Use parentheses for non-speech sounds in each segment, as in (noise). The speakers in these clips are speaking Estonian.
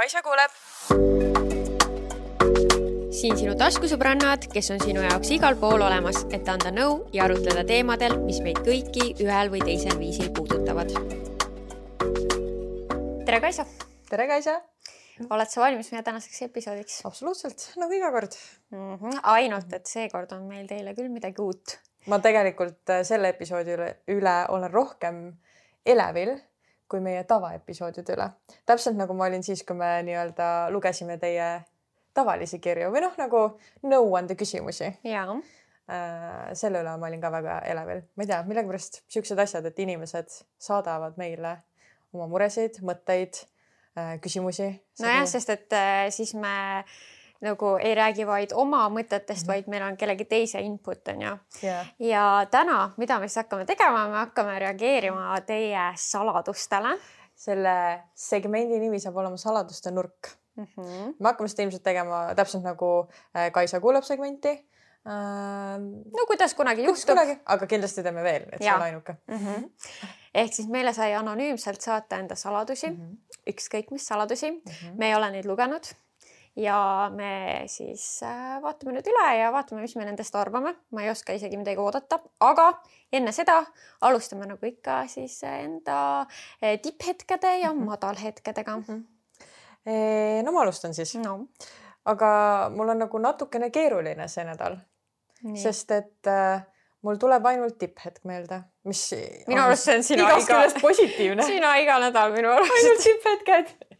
Kaisa kuuleb. siin sinu taskusõbrannad, kes on sinu jaoks igal pool olemas, et anda nõu ja arutleda teemadel, mis meid kõiki ühel või teisel viisil puudutavad. tere, Kaisa! tere, Kaisa! oled sa valmis meie tänaseks episoodiks? absoluutselt, nagu iga kord mm. -hmm. ainult, et seekord on meil teile küll midagi uut. ma tegelikult äh, selle episoodi üle, üle olen rohkem elevil kui meie tavaepisoodide üle. täpselt nagu ma olin siis, kui me nii-öelda lugesime teie tavalisi kirju või noh, nagu nõuande küsimusi. jaa äh, selle üle ma olin ka väga elevil, ma ei tea, millegipärast siuksed asjad, et inimesed saadavad meile oma muresid, mõtteid, äh, küsimusi. nojah, sest et äh, siis me nagu ei räägi vaid oma mõtetest mm, -hmm. vaid meil on kellegi teise input on ju yeah.. ja täna, mida me siis hakkame tegema, me hakkame reageerima teie saladustele. selle segmendi nimi saab olema saladuste nurk mm. -hmm. me hakkame seda ilmselt tegema täpselt nagu äh, Kaisa kuulab segmenti äh,. no kuidas kunagi juhtub. aga kindlasti teeme veel, et see on ainuke mm. -hmm. ehk siis meile sai anonüümselt saata enda saladusi mm, -hmm. ükskõik mis saladusi mm, -hmm. me ei ole neid lugenud ja me siis äh, vaatame nüüd üle ja vaatame, mis me nendest arvame. ma ei oska isegi midagi oodata, aga enne seda alustame nagu ikka siis enda äh, tipphetkede ja mm -hmm. madalhetkedega mm. -hmm. no ma alustan siis no.. aga mul on nagu natukene keeruline see nädal, sest et äh, mul tuleb ainult tipphetk meelde, mis. minu arust see on sina iga. positiivne. (laughs) sina iga nädal minu arust. ainult tipphetked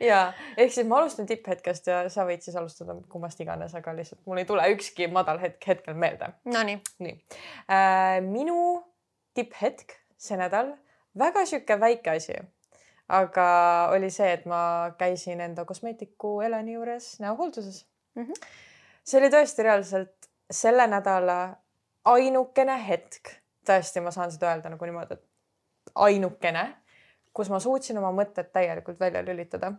(laughs) ja ehk siis ma alustan tipphetkest ja sa võid siis alustada kummast iganes, aga lihtsalt mul ei tule ükski madal hetk hetkel meelde. Nonii. nii äh,. minu tipphetk see nädal, väga sihuke väike asi, aga oli see, et ma käisin enda kosmeetiku Eleni juures näohoolduses mm. -hmm. see oli tõesti reaalselt selle nädala ainukene hetk, tõesti, ma saan seda öelda nagu niimoodi, et ainukene kus ma suutsin oma mõtted täielikult välja lülitada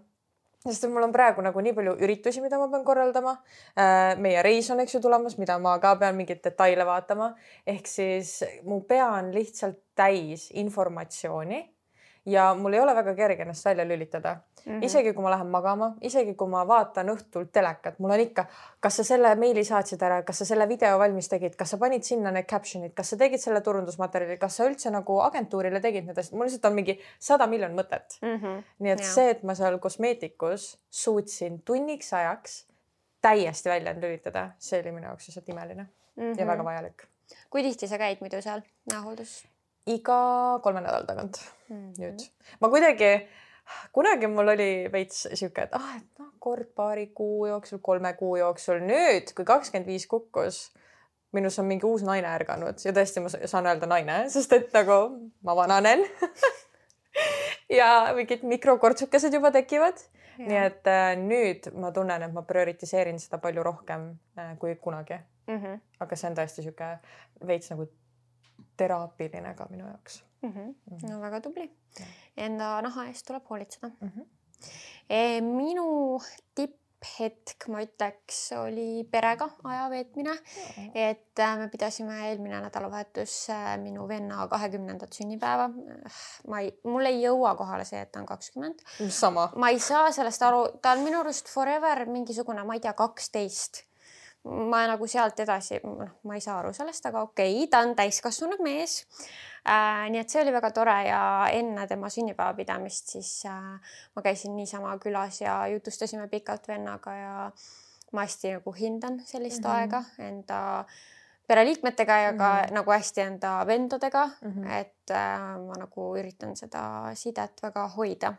sest mul on praegu nagu nii palju üritusi, mida ma pean korraldama. Äh, meie reis on, eks ju, tulemas, mida ma ka pean mingeid detaile vaatama. ehk siis mu pea on lihtsalt täis informatsiooni ja mul ei ole väga kerge ennast välja lülitada mm. -hmm. isegi kui ma lähen magama, isegi kui ma vaatan õhtul telekat, mul on ikka, kas sa selle meili saatsid ära, kas sa selle video valmis tegid, kas sa panid sinna need caption'id, kas sa tegid selle turundusmaterjali, kas sa üldse nagu agentuurile tegid need asjad, mul lihtsalt on mingi sada miljon mõtet mm. -hmm. nii et ja. see, et ma seal kosmeetikus suutsin tunniks ajaks täiesti välja lülitada, see oli minu jaoks lihtsalt imeline mm -hmm. ja väga vajalik. kui tihti sa käid muidu seal näohooldus? iga kolme nädala tagant mm -hmm. nüüd. ma kuidagi, kunagi mul oli veits sihuke, et ah, et noh, kord paari kuu jooksul, kolme kuu jooksul, nüüd kui kakskümmend viis kukkus, minus on mingi uus naine ärganud ja tõesti, ma saan öelda naine, sest et nagu ma vananen (laughs) ja mingid mikrokortsukesed juba tekivad. nii et äh, nüüd ma tunnen, et ma prioritiseerin seda palju rohkem äh, kui kunagi mm. -hmm. aga see on tõesti sihuke veits nagu teraapiline ka minu jaoks mm. -hmm. no väga tubli. Enda naha eest tuleb hoolitseda mm. -hmm. E, minu tipphetk, ma ütleks, oli perega aja veetmine mm. -hmm. et äh, me pidasime eelmine nädalavahetus äh, minu venna kahekümnendat sünnipäeva. ma ei, mul ei jõua kohale see, et ta on kakskümmend. sama. ma ei saa sellest aru, ta on minu arust forever mingisugune, ma ei tea, kaksteist ma nagu sealt edasi, noh, ma ei saa aru sellest, aga okei okay,, ta on täiskasvanud mees äh,. Nii et see oli väga tore ja enne tema sünnipäeva pidamist siis äh, ma käisin niisama külas ja jutustasime pikalt vennaga ja ma hästi nagu hindan sellist mm -hmm. aega enda pereliikmetega ja ka mm -hmm. nagu hästi enda vendadega mm, -hmm. et äh, ma nagu üritan seda sidet väga hoida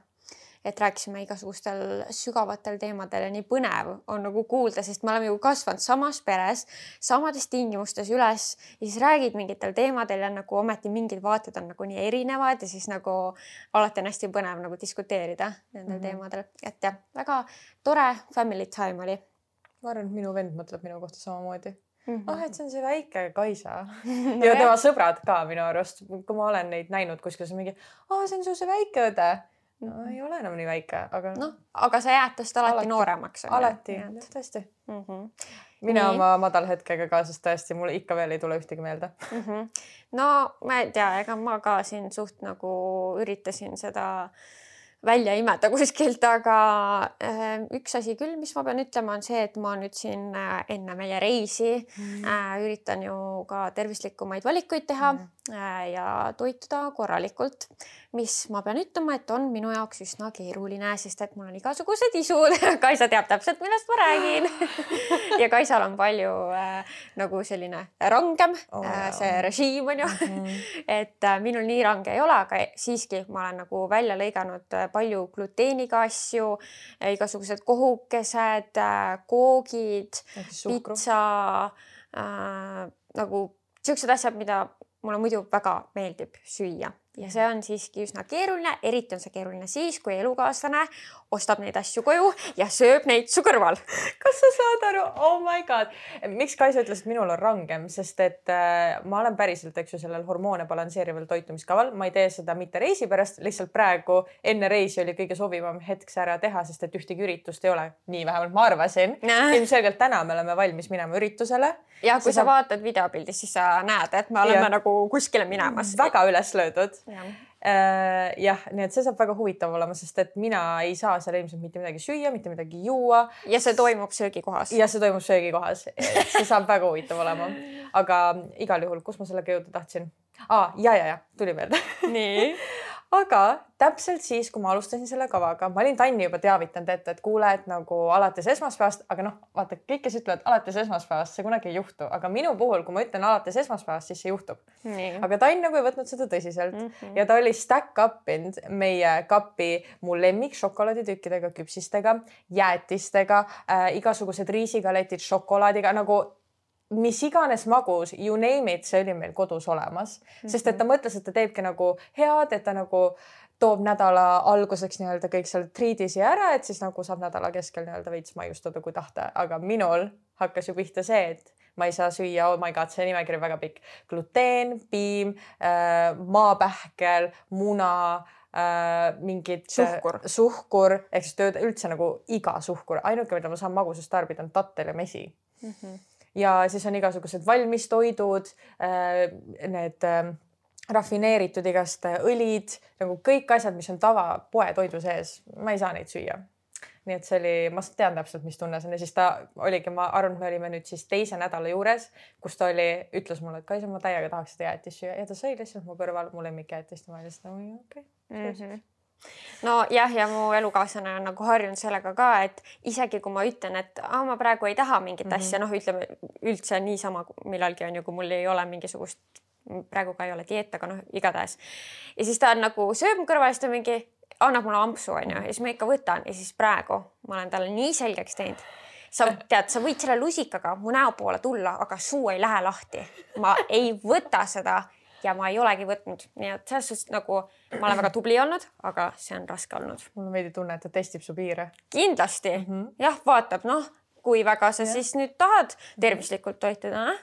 et rääkisime igasugustel sügavatel teemadel ja nii põnev on nagu kuulda, sest me oleme ju kasvanud samas peres, samades tingimustes üles ja siis räägid mingitel teemadel ja nagu ometi mingid vaated on nagu nii erinevad ja siis nagu alati on hästi põnev nagu diskuteerida nendel mm -hmm. teemadel, et jah, väga tore family time oli. ma arvan, et minu vend mõtleb minu kohta samamoodi Mm -hmm. ah, et see on see väike Kaisa (laughs) no ja tema sõbrad ka minu arust, kui ma olen neid näinud kuskil, siis mingi, aa, see on su see väike õde no ei ole enam nii väike, aga noh, aga sa jääd tast alati, alati nooremaks. alati, tõesti mm. -hmm. mina nii. oma madalhetkega ka, sest tõesti mul ikka veel ei tule ühtegi meelde mm. -hmm. no ma ei tea, ega ma ka siin suht nagu üritasin seda välja imeda (laughs) kuskilt, aga äh, üks asi küll, mis ma pean ütlema, on see, et ma nüüd siin äh, enne meie reisi mm. äh, üritan ju ka tervislikumaid valikuid teha mm. ja toituda korralikult, mis ma pean ütlema, et on minu jaoks üsna keeruline, sest et mul on igasugused isud (laughs) Kaisa teab täpselt, millest ma räägin (laughs) ja Kaisal on palju äh, nagu selline rangem oh, äh, see režiim on ju mm, -hmm. et äh, minul nii range ei ole, aga siiski ma olen nagu välja lõiganud palju gluteeniga asju, igasugused kohukesed, koogid, pitsa äh,, nagu siuksed asjad, mida mulle muidu väga meeldib süüa ja see on siiski üsna keeruline, eriti on see keeruline siis, kui elukaaslane ostab neid asju koju ja sööb neid su kõrval. (laughs) kas sa saad aru, oh my god, miks Kaisa ütles, et minul on rangem, sest et äh, ma olen päriselt, eks ju, sellel hormoone balansseerival toitumiskaval, ma ei tee seda mitte reisi pärast, lihtsalt praegu enne reisi oli kõige sobivam hetk see ära teha, sest et ühtegi üritust ei ole, nii vähemalt ma arvasin. (laughs) ilmselgelt täna me oleme valmis minema üritusele. ja kui sa, sa vaatad videopildis, siis sa näed, et me oleme ja. nagu kuskile minemas. väga üles löödud Äh, jah, nii et see saab väga huvitav olema, sest et mina ei saa seal ilmselt mitte midagi süüa, mitte midagi juua. ja see toimub söögikohas. ja see toimub söögikohas, see saab väga huvitav olema. aga igal juhul, kus ma sellega jõuda tahtsin ah,? ja, ja, ja tuli meelde. nii (laughs) aga täpselt siis, kui ma alustasin selle kavaga, ma olin Tanni juba teavitanud ette, et kuule, et nagu alates esmaspäevast, aga noh, vaata kõik, kes ütlevad alates esmaspäevast, see kunagi ei juhtu, aga minu puhul, kui ma ütlen alates esmaspäevast, siis see juhtub. aga Tann nagu ei võtnud seda tõsiselt mm -hmm. ja ta oli stack up inud meie kapi mu lemmik šokolaaditükkidega, küpsistega, jäätistega äh,, igasugused riisigaletid šokolaadiga nagu mis iganes magus, you name it, see oli meil kodus olemas. Mm, -hmm. sest et ta mõtles, et ta teebki nagu head, et ta nagu toob nädala alguseks nii-öelda kõik seal triidisi ära, et siis nagu saab nädala keskel nii-öelda veits maiustada, kui tahta, aga minul hakkas ju pihta see, et ma ei saa süüa, oh my god, see nimekiri on väga pikk, gluteen, piim äh,, maapähkel, muna äh, mingid suhkur, suhkur ehk siis tööd üldse nagu iga suhkur, ainuke, mida ma saan magusast tarbida, on tattel ja mesi. Mm. -hmm ja siis on igasugused valmistoidud, äh, need äh, rafineeritud igast õlid, nagu kõik asjad, mis on tavapoetoidu sees, ma ei saa neid süüa. nii et see oli, ma tean täpselt, mis tunne see on. Ja siis ta oligi, ma arvan, me olime nüüd siis teise nädala juures, kus ta oli, ütles mulle, et Kaisa, ma täiega tahaks seda jäätist süüa. Ja ta sõi lihtsalt mu kõrval mu lemmikjäätist. Ja ma olin lihtsalt okei okay, nojah, ja mu elukaaslane on nagu harjunud sellega ka, et isegi kui ma ütlen, et ah, ma praegu ei taha mingit mm -hmm. asja, noh, ütleme üldse niisama millalgi on ju, kui mul ei ole mingisugust, praegu ka ei ole dieet, aga noh, igatahes. ja siis ta on nagu sööb mu kõrval, siis ta mingi annab mulle ampsu onju ja siis ma ikka võtan ja siis praegu ma olen talle nii selgeks teinud sa tead, sa võid selle lusikaga mu näo poole tulla, aga suu ei lähe lahti. ma ei võta seda ja ma ei olegi võtnud, nii et selles suhtes nagu ma olen väga tubli olnud, aga see on raske olnud. mul on veidi tunne, et ta testib su piire. kindlasti mm -hmm. jah, vaatab noh, kui väga sa ja. siis nüüd tahad tervislikult toituda eh?.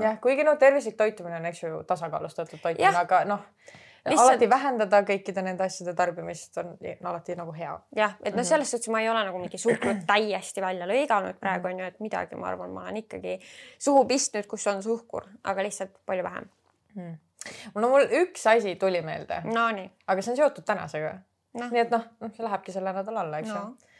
jah, kuigi noh, tervislik toitumine on, eks ju, tasakaalustatud toitumine, aga noh Lihtsalt... alati vähendada kõikide nende asjade tarbimist on alati nagu hea. jah, et noh, selles suhtes ma ei ole nagu mingi suhkrut (clears throat) täiesti välja lõiganud praegu on ju, et midagi, ma arvan, ma olen ikkagi suhu pistnud, kus on suhkur, aga lihtsalt palju vähem hmm no mul üks asi tuli meelde. Nonii. aga see on seotud tänasega no.. nii et noh, noh, see lähebki selle nädala alla, eks ju no.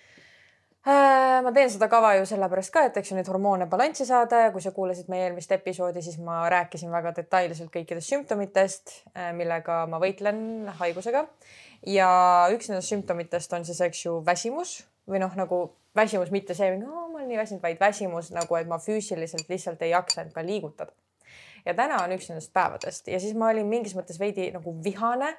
Äh, ma teen seda kava ju sellepärast ka, et eks ju neid hormoone balanssi saada ja kui sa kuulasid meie eelmist episoodi, siis ma rääkisin väga detailselt kõikidest sümptomitest, äh, millega ma võitlen haigusega. ja üks nendest sümptomitest on siis, eks ju, väsimus või noh, nagu väsimus, mitte see, ma olen nii väsinud, vaid väsimus nagu, et ma füüsiliselt lihtsalt ei jaksa end ka liigutada ja täna on üks nendest päevadest. Ja siis ma olin mingis mõttes veidi nagu vihane,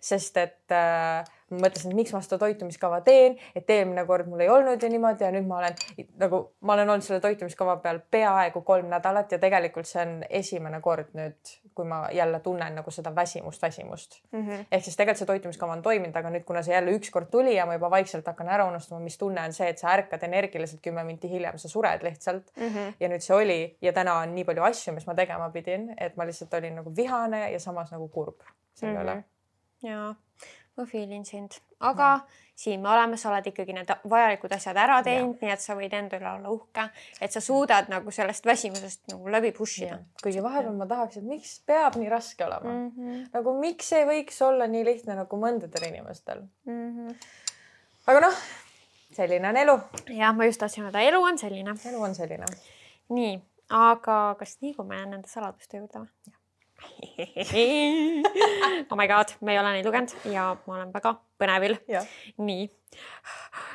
sest et äh, mõtlesin, et miks ma seda toitumiskava teen, et eelmine kord mul ei olnud ju niimoodi ja nüüd ma olen nagu, ma olen olnud selle toitumiskava peal peaaegu kolm nädalat ja tegelikult see on esimene kord nüüd, kui ma jälle tunnen nagu seda väsimust, väsimust mm. -hmm. ehk siis tegelikult see toitumiskava on toiminud, aga nüüd, kuna see jälle ükskord tuli ja ma juba vaikselt hakkan ära unustama, mis tunne on see, et sa ärkad energiliselt kümme minti hiljem, sa sured lihtsalt mm. -hmm. ja nüüd see oli ja täna on nii palju asju, mis ma tegema pidin, et ma lihtsalt olin nagu vihane ja samas nagu kurb selle üle mm -hmm. Jaa ma feel in sind, aga ja. siin me oleme, sa oled ikkagi need vajalikud asjad ära teinud, nii et sa võid enda üle olla uhke, et sa suudad nagu sellest väsimusest nagu läbi push ida. kuigi vahepeal ma tahaks, et miks peab nii raske olema mm. -hmm. nagu miks ei võiks olla nii lihtne nagu mõndadel inimestel mm. -hmm. aga noh, selline on elu. jah, ma just tahtsin öelda, elu on selline. elu on selline. nii, aga kas liigume nende saladuste juurde või? (laughs) oh my god, me ei ole neid lugenud ja ma olen väga põnevil. nii,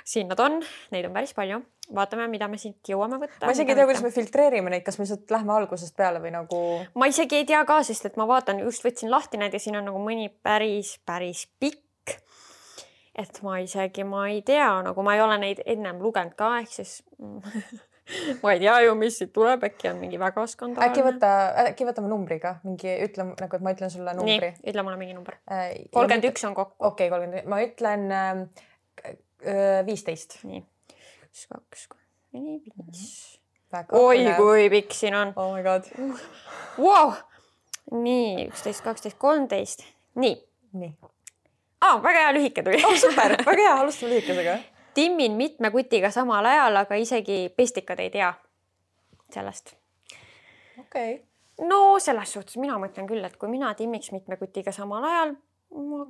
siin nad on, neid on päris palju, vaatame, mida me siit jõuame võtta. ma isegi ei tea, kuidas me filtreerime neid, kas me lihtsalt lähme algusest peale või nagu. ma isegi ei tea ka, sest et ma vaatan, just võtsin lahti need ja siin on nagu mõni päris, päris pikk. et ma isegi, ma ei tea, nagu ma ei ole neid ennem lugenud ka, ehk siis (laughs) ma ei tea ju, mis siit tuleb, äkki on mingi väga skandaalne. äkki võta, äkki võtame numbriga mingi, ütle nagu, et ma ütlen sulle numbri. ütle mulle mingi number. kolmkümmend üks on kokku. okei okay,, kolmkümmend, ma ütlen äh, viisteist äh,. nii, üks, kaks, kolm, neli, viis. oi, kui pikk siin on. oh my god. Wow. nii, üksteist, kaksteist, kolmteist, nii. nii. aa, väga hea lühike tuli oh,. super, väga hea, alustame (laughs) lühikesega timmin mitme kutiga samal ajal, aga isegi pestikad ei tea sellest. okei okay.. no selles suhtes mina mõtlen küll, et kui mina timmiks mitme kutiga samal ajal, ma,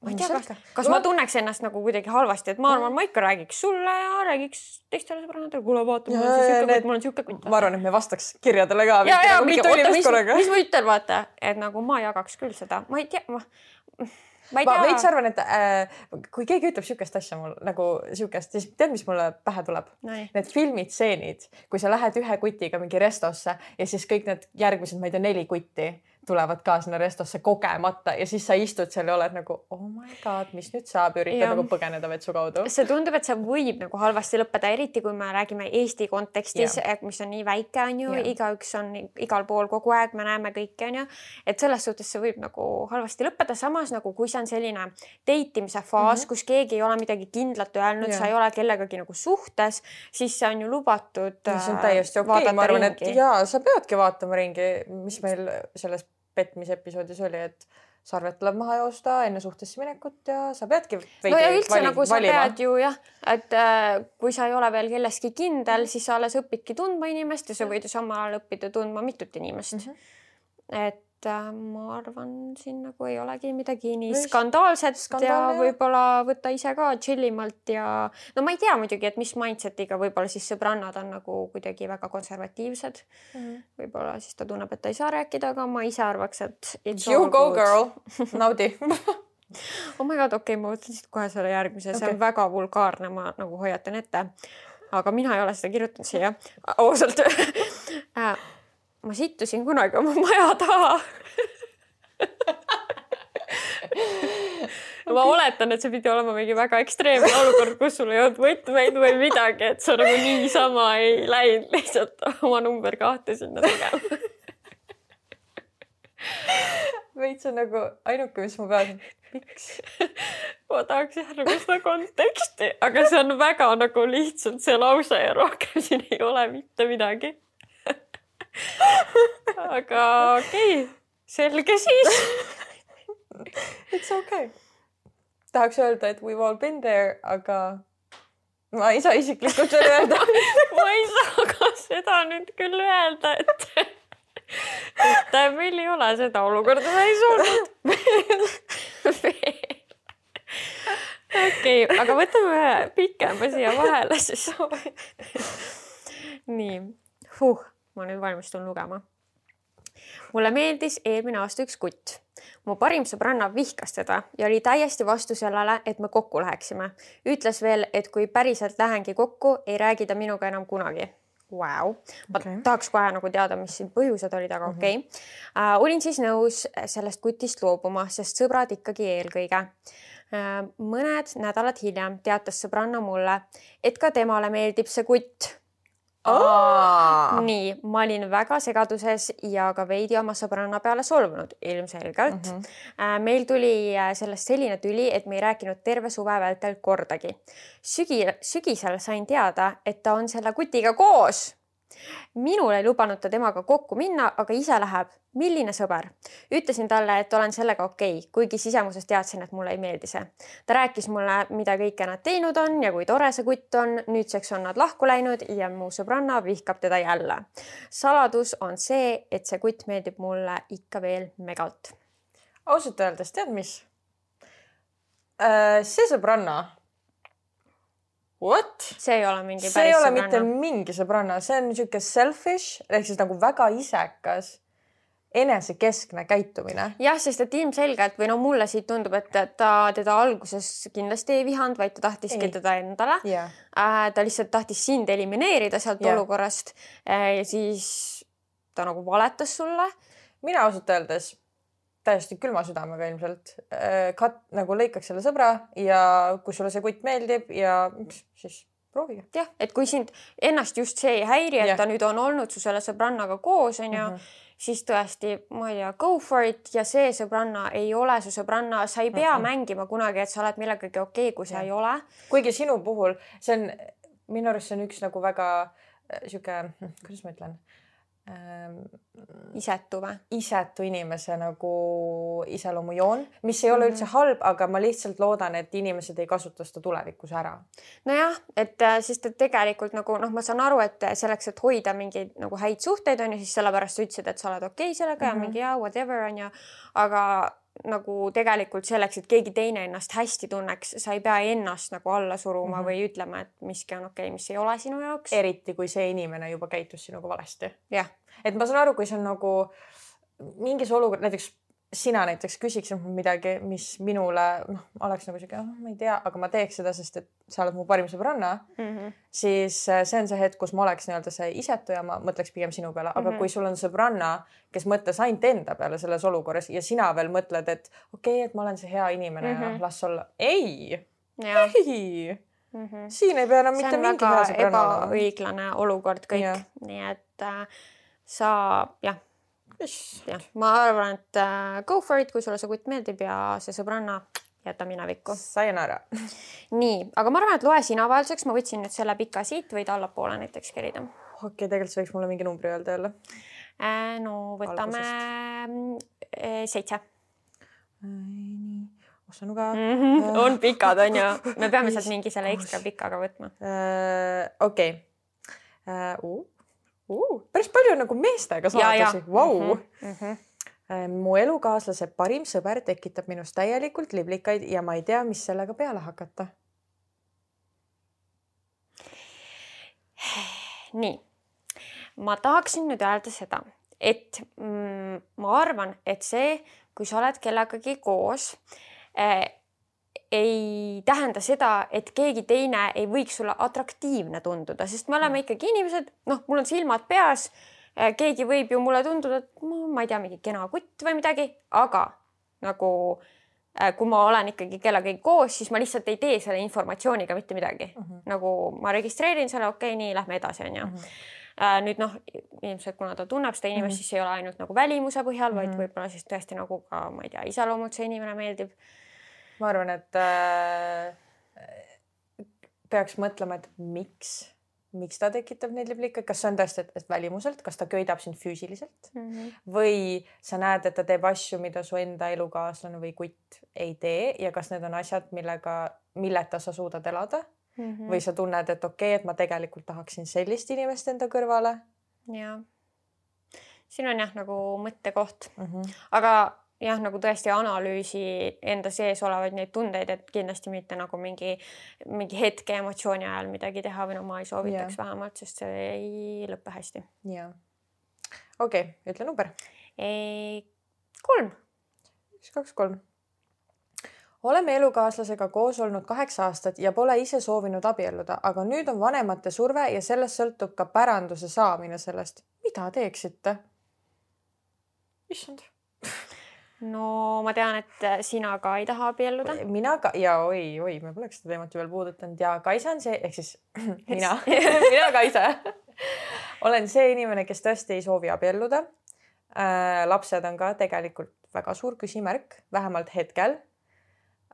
ma ei tea, kas, kas ma tunneks ennast nagu kuidagi halvasti, et ma arvan, ma ikka räägiks sulle ja räägiks teistele sõbrannadele, kuule vaata, mul on siuke kutt, mul on siuke kutt. ma arvan, et me vastaks kirjadele ka. ja, ja, oota, mis, mis ma ütlen, vaata, et nagu ma jagaks küll seda, ma ei tea, ma ma, veits arvan, et äh, kui keegi ütleb sihukest asja mul nagu sihukest, siis tead, mis mulle pähe tuleb no.? Need filmid, stseenid, kui sa lähed ühe kutiga mingi restosse ja siis kõik need järgmised, ma ei tea, neli kutti tulevad ka sinna restosse kogemata ja siis sa istud seal ja oled nagu oh my god, mis nüüd saab, üritad ja. nagu põgeneda vetsu kaudu. see tundub, et see võib nagu halvasti lõppeda, eriti kui me räägime Eesti kontekstis, mis on nii väike, on ju, igaüks on igal pool kogu aeg, me näeme kõike, on ju. et selles suhtes see võib nagu halvasti lõppeda, samas nagu kui see on selline date imise faas mm, -hmm. kus keegi ei ole midagi kindlat öelnud, sa ei ole kellegagi nagu suhtes, siis see on ju lubatud. see on täiesti okei okay., ma arvan, et ja sa peadki vaatama ringi, mis meil selles petmise episoodis oli, et sarved tuleb maha joosta enne suhtesse minekut ja sa peadki no ja üldse vali, nagu sa valima. pead ju jah, et äh, kui sa ei ole veel kelleski kindel, siis sa alles õpidki tundma inimest ja sa võid ju samal ajal õppida tundma mitut inimest mm. -hmm. et ma arvan, siin nagu ei olegi midagi nii skandaalset ja võib-olla võtta ise ka tšillimalt ja no ma ei tea muidugi, et mis mindset'iga võib-olla siis sõbrannad on nagu kuidagi väga konservatiivsed mm -hmm.. võib-olla siis ta tunneb, et ta ei saa rääkida, aga ma ise arvaks, et. You go good. girl, (laughs) naudi oh my god, okei okay,, ma võtan siit kohe selle järgmise, see okay. on väga vulgaarne, ma nagu hoiatan ette. aga mina ei ole seda kirjutanud siia, (laughs) ausalt (laughs) äh, ma sittusin kunagi oma maja taha (laughs) ma oletan, et see pidi olema mingi väga ekstreemne olukord, kus sul ei olnud võtmeid või midagi, et sa nagu niisama ei läinud lihtsalt oma number kahte sinna tegema. veits on nagu ainuke, mis mu peas on, miks? ma tahaks jah nagu seda konteksti, aga see on väga nagu lihtsalt see lause ja rohkem siin ei ole mitte midagi (laughs) aga okei okay., selge siis. (laughs) It's okay. tahaks öelda, et we've all been there, aga ma ei saa isiklikult veel öelda. (laughs) Ma ei saa ka seda nüüd küll öelda, et et meil ei ole seda olukorda täis olnud. Okei okay,, aga võtame ühe pikema siia vahele siis. Nii. Huh ma nüüd valmistun lugema. mulle meeldis eelmine aasta üks kutt. mu parim sõbranna vihkas teda ja oli täiesti vastu sellele, et me kokku läheksime. ütles veel, et kui päriselt lähengi kokku, ei räägi ta minuga enam kunagi wow.. ma okay. tahaks kohe nagu teada, mis siin põhjused olid, aga mm -hmm. okei okay. uh,. olin siis nõus sellest kutist loobuma, sest sõbrad ikkagi eelkõige uh,. mõned nädalad hiljem teatas sõbranna mulle, et ka temale meeldib see kutt Oh. nii, ma olin väga segaduses ja ka veidi oma sõbranna peale solvunud, ilmselgelt mm. -hmm. meil tuli äh, sellest selline tüli, et me ei rääkinud terve suve vältel kordagi. sügi, sügisel sain teada, et ta on selle kutiga koos. Minul ei lubanud ta temaga kokku minna, aga ise läheb. milline sõber? ütlesin talle, et olen sellega okei okay,, kuigi sisemuses teadsin, et mulle ei meeldi see. ta rääkis mulle, mida kõike nad teinud on ja kui tore see kutt on. nüüdseks on nad lahku läinud ja mu sõbranna vihkab teda jälle. saladus on see, et see kutt meeldib mulle ikka veel megalt. ausalt öeldes, tead mis? Äh, see sõbranna What? see ei ole mingi see ei ole sõbranna. mitte mingi sõbranna, see on niisugune selfish ehk siis nagu väga isekas, enesekeskne käitumine. jah, sest et ilmselgelt või no mulle siit tundub, et ta teda alguses kindlasti ei vihanud, vaid ta tahtiski ei. teda endale yeah.. Äh, ta lihtsalt tahtis sind elimineerida sealt yeah. olukorrast äh, ja siis ta nagu valetas sulle. mina ausalt öeldes täiesti külma südamega ilmselt. Äh, kat-, nagu lõikaks selle sõbra ja kui sulle see kutt meeldib ja siis proovige. jah, et kui sind ennast just see ei häiri, et ja. ta nüüd on olnud su selle sõbrannaga koos, onju mm, -hmm. siis tõesti, ma ei tea, go for it ja see sõbranna ei ole su sõbranna, sa ei pea mm -hmm. mängima kunagi, et sa oled millegagi okei okay,, kui sa ja. ei ole. kuigi sinu puhul see on, minu arust see on üks nagu väga äh, sihuke, kuidas ma ütlen ähm, isetu või? isetu inimese nagu iseloomujoon, mis ei ole -hmm. üldse halb, aga ma lihtsalt loodan, et inimesed ei kasuta seda tulevikus ära. nojah, et äh, sest et tegelikult nagu noh, ma saan aru, et selleks, et hoida mingeid nagu häid suhteid on ju, siis sellepärast sa ütlesid, et sa oled okei okay sellega mm -hmm. ja mhm. mingi jaa, whatever on ju, aga nagu tegelikult selleks, et keegi teine ennast hästi tunneks, sa ei pea ennast nagu alla suruma mm -hmm. või ütlema, et miski on okei okay,, mis ei ole sinu jaoks. eriti kui see inimene juba käitus sinuga valesti. jah. et ma saan aru, kui see on nagu mingis olukorras, näiteks sina näiteks küsiksid midagi, mis minule noh, oleks nagu sihuke, oh, ma ei tea, aga ma teeks seda, sest et sa oled mu parim sõbranna mm, -hmm. siis äh, see on see hetk, kus ma oleks nii-öelda see isetu ja ma mõtleks pigem sinu peale, aga mm -hmm. kui sul on sõbranna, kes mõtles ainult enda peale selles olukorras ja sina veel mõtled, et okei okay,, et ma olen see hea inimene mm -hmm. ja las olla. ei, ei Mm -hmm. siin ei pea enam mitte mingi hea sõbranna olema. ebaõiglane olukord kõik, nii et äh, sa jah jah, ma arvan, et uh, go for it, kui sulle see kutt meeldib ja see sõbranna jäta minevikku. Sayonara. (laughs) nii, aga ma arvan, et loe sina vahelduseks, ma võtsin nüüd selle pika siit, võid allapoole näiteks kerida. okei okay,, tegelikult sa võiks mulle mingi numbri öelda jälle äh,. no võtame äh, seitse äh,. nii, ossan ka mm. -hmm. Äh. on pikad, on ju, (laughs) me peame sealt mingi selle ekstra pikaga võtma äh,. okei. Uh päris palju nagu meestega saadusi, vau. Mhm, mhm. Mu elukaaslase parim sõber tekitab minust täielikult liblikaid ja ma ei tea, mis sellega peale hakata. nii, ma tahaksin nüüd öelda seda, et mm, ma arvan, et see, kui sa oled kellegagi koos eh, ei tähenda seda, et keegi teine ei võiks sulle atraktiivne tunduda, sest me oleme mm. ikkagi inimesed, noh, mul on silmad peas. Äh, keegi võib ju mulle tunduda, et ma ei tea, mingi kena kutt või midagi, aga nagu äh, kui ma olen ikkagi kellegagi koos, siis ma lihtsalt ei tee selle informatsiooniga mitte midagi mm. -hmm. nagu ma registreerin selle, okei okay,, nii lähme edasi, onju mm. -hmm nüüd noh, ilmselt kuna ta tunneb seda inimest mm, -hmm. siis ei ole ainult nagu välimuse põhjal mm, -hmm. vaid mhm. võib-olla siis tõesti nagu ka, ma ei tea, iseloomult see inimene meeldib ma arvan, et äh, peaks mõtlema, et miks, miks ta tekitab neid liblikaid, kas see on tõesti, et välimuselt, kas ta köidab sind füüsiliselt mm -hmm. või sa näed, et ta teeb asju, mida su enda elukaaslane või kutt ei tee ja kas need on asjad, millega, milleta sa suudad elada mm -hmm. või sa tunned, et okei okay,, et ma tegelikult tahaksin sellist inimest enda kõrvale. ja siin on jah nagu mõttekoht mm, -hmm. aga jah, nagu tõesti analüüsi enda sees olevaid neid tundeid, et kindlasti mitte nagu mingi, mingi hetke emotsiooni ajal midagi teha või no ma ei soovitaks yeah. vähemalt, sest see ei lõpe hästi. ja, okei okay,, ütle number. kolm. üks, kaks, kolm oleme elukaaslasega koos olnud kaheksa aastat ja pole ise soovinud abielluda, aga nüüd on vanemate surve ja sellest sõltub ka päranduse saamine sellest. mida teeksite? issand no ma tean, et äh, sina ka ei taha abielluda. mina ka ja oi, oi, me poleks seda teemat ju veel puudutanud ja Kaisa on see, ehk siis (clears throat) mina (laughs) mina Kaisa (laughs) olen see inimene, kes tõesti ei soovi abielluda äh,. lapsed on ka tegelikult väga suur küsimärk, vähemalt hetkel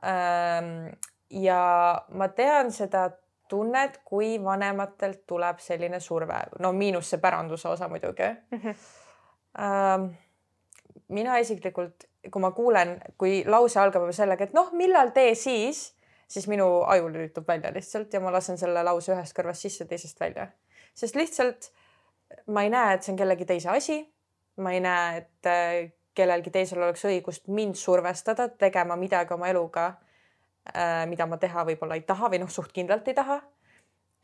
ähm,. ja ma tean seda tunned, kui vanematelt tuleb selline surve, no miinus see päranduse osa muidugi mm. -hmm. Ähm, mina isiklikult, kui ma kuulen, kui lause algab juba sellega, et noh, millal tee siis, siis minu aju lülitub välja lihtsalt ja ma lasen selle lause ühest kõrvast sisse, teisest välja, sest lihtsalt ma ei näe, et see on kellegi teise asi. ma ei näe, et äh, kellelgi teisel oleks õigust mind survestada tegema midagi oma eluga Äh, mida ma teha võib-olla ei taha või noh, suht kindlalt ei taha.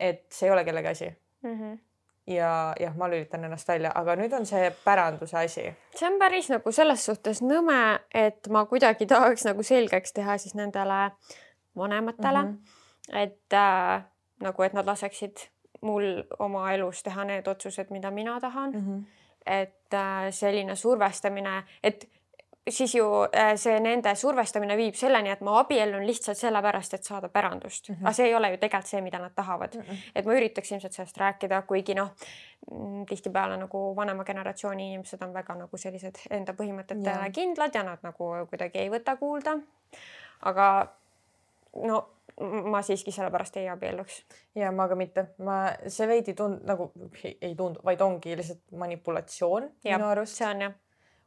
et see ei ole kellegi asi mm. -hmm. Ja jah, ma lülitan ennast välja, aga nüüd on see päranduse asi. see on päris nagu selles suhtes nõme, et ma kuidagi tahaks nagu selgeks teha siis nendele vanematele mm, -hmm. et äh, nagu, et nad laseksid mul oma elus teha need otsused, mida mina tahan mm. -hmm. et äh, selline survestamine, et siis ju äh, see nende survestamine viib selleni, et ma abiellun lihtsalt sellepärast, et saada pärandust mm. -hmm. aga see ei ole ju tegelikult see, mida nad tahavad mm. -hmm. et ma üritaks ilmselt sellest rääkida, kuigi noh, mm, tihtipeale nagu vanema generatsiooni inimesed on väga nagu sellised enda põhimõtetele yeah. kindlad ja nad nagu kuidagi ei võta kuulda. aga no ma siiski sellepärast ei abielluks. ja ma ka mitte, ma, see veidi tund- nagu ei tundu, vaid ongi lihtsalt manipulatsioon minu arust. see on jah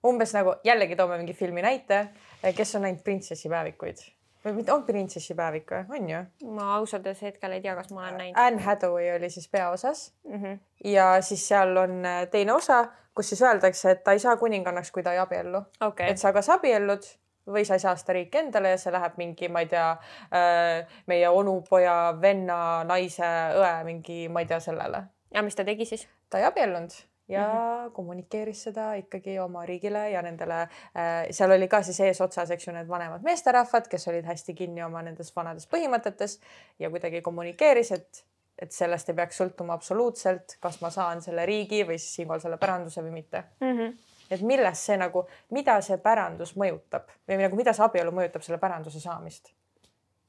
umbes nagu jällegi toome mingi filmi näite, kes on näinud printsessipäevikuid või mitte, on printsessipäevik või, on ju? ma ausalt öeldes hetkel ei tea, kas ma olen näinud. Anne Hathaway oli siis peaosas mm. -hmm. ja siis seal on äh, teine osa, kus siis öeldakse, et ta ei saa kuningannaks, kui ta ei abiellu okay.. et sa kas abiellud või sa ei saa seda riiki endale ja see läheb mingi, ma ei tea, äh, meie onupoja, venna, naise, õe mingi, ma ei tea, sellele. ja mis ta tegi siis? ta ei abiellunud ja mm -hmm. kommunikeeris seda ikkagi oma riigile ja nendele äh,, seal oli ka siis eesotsas, eks ju, need vanemad meesterahvad, kes olid hästi kinni oma nendes vanades põhimõtetes ja kuidagi kommunikeeris, et, et sellest ei peaks sõltuma absoluutselt, kas ma saan selle riigi või siis siinkohal selle päranduse või mitte mm. -hmm. et millest see nagu, mida see pärandus mõjutab või nagu, mida see abielu mõjutab selle päranduse saamist?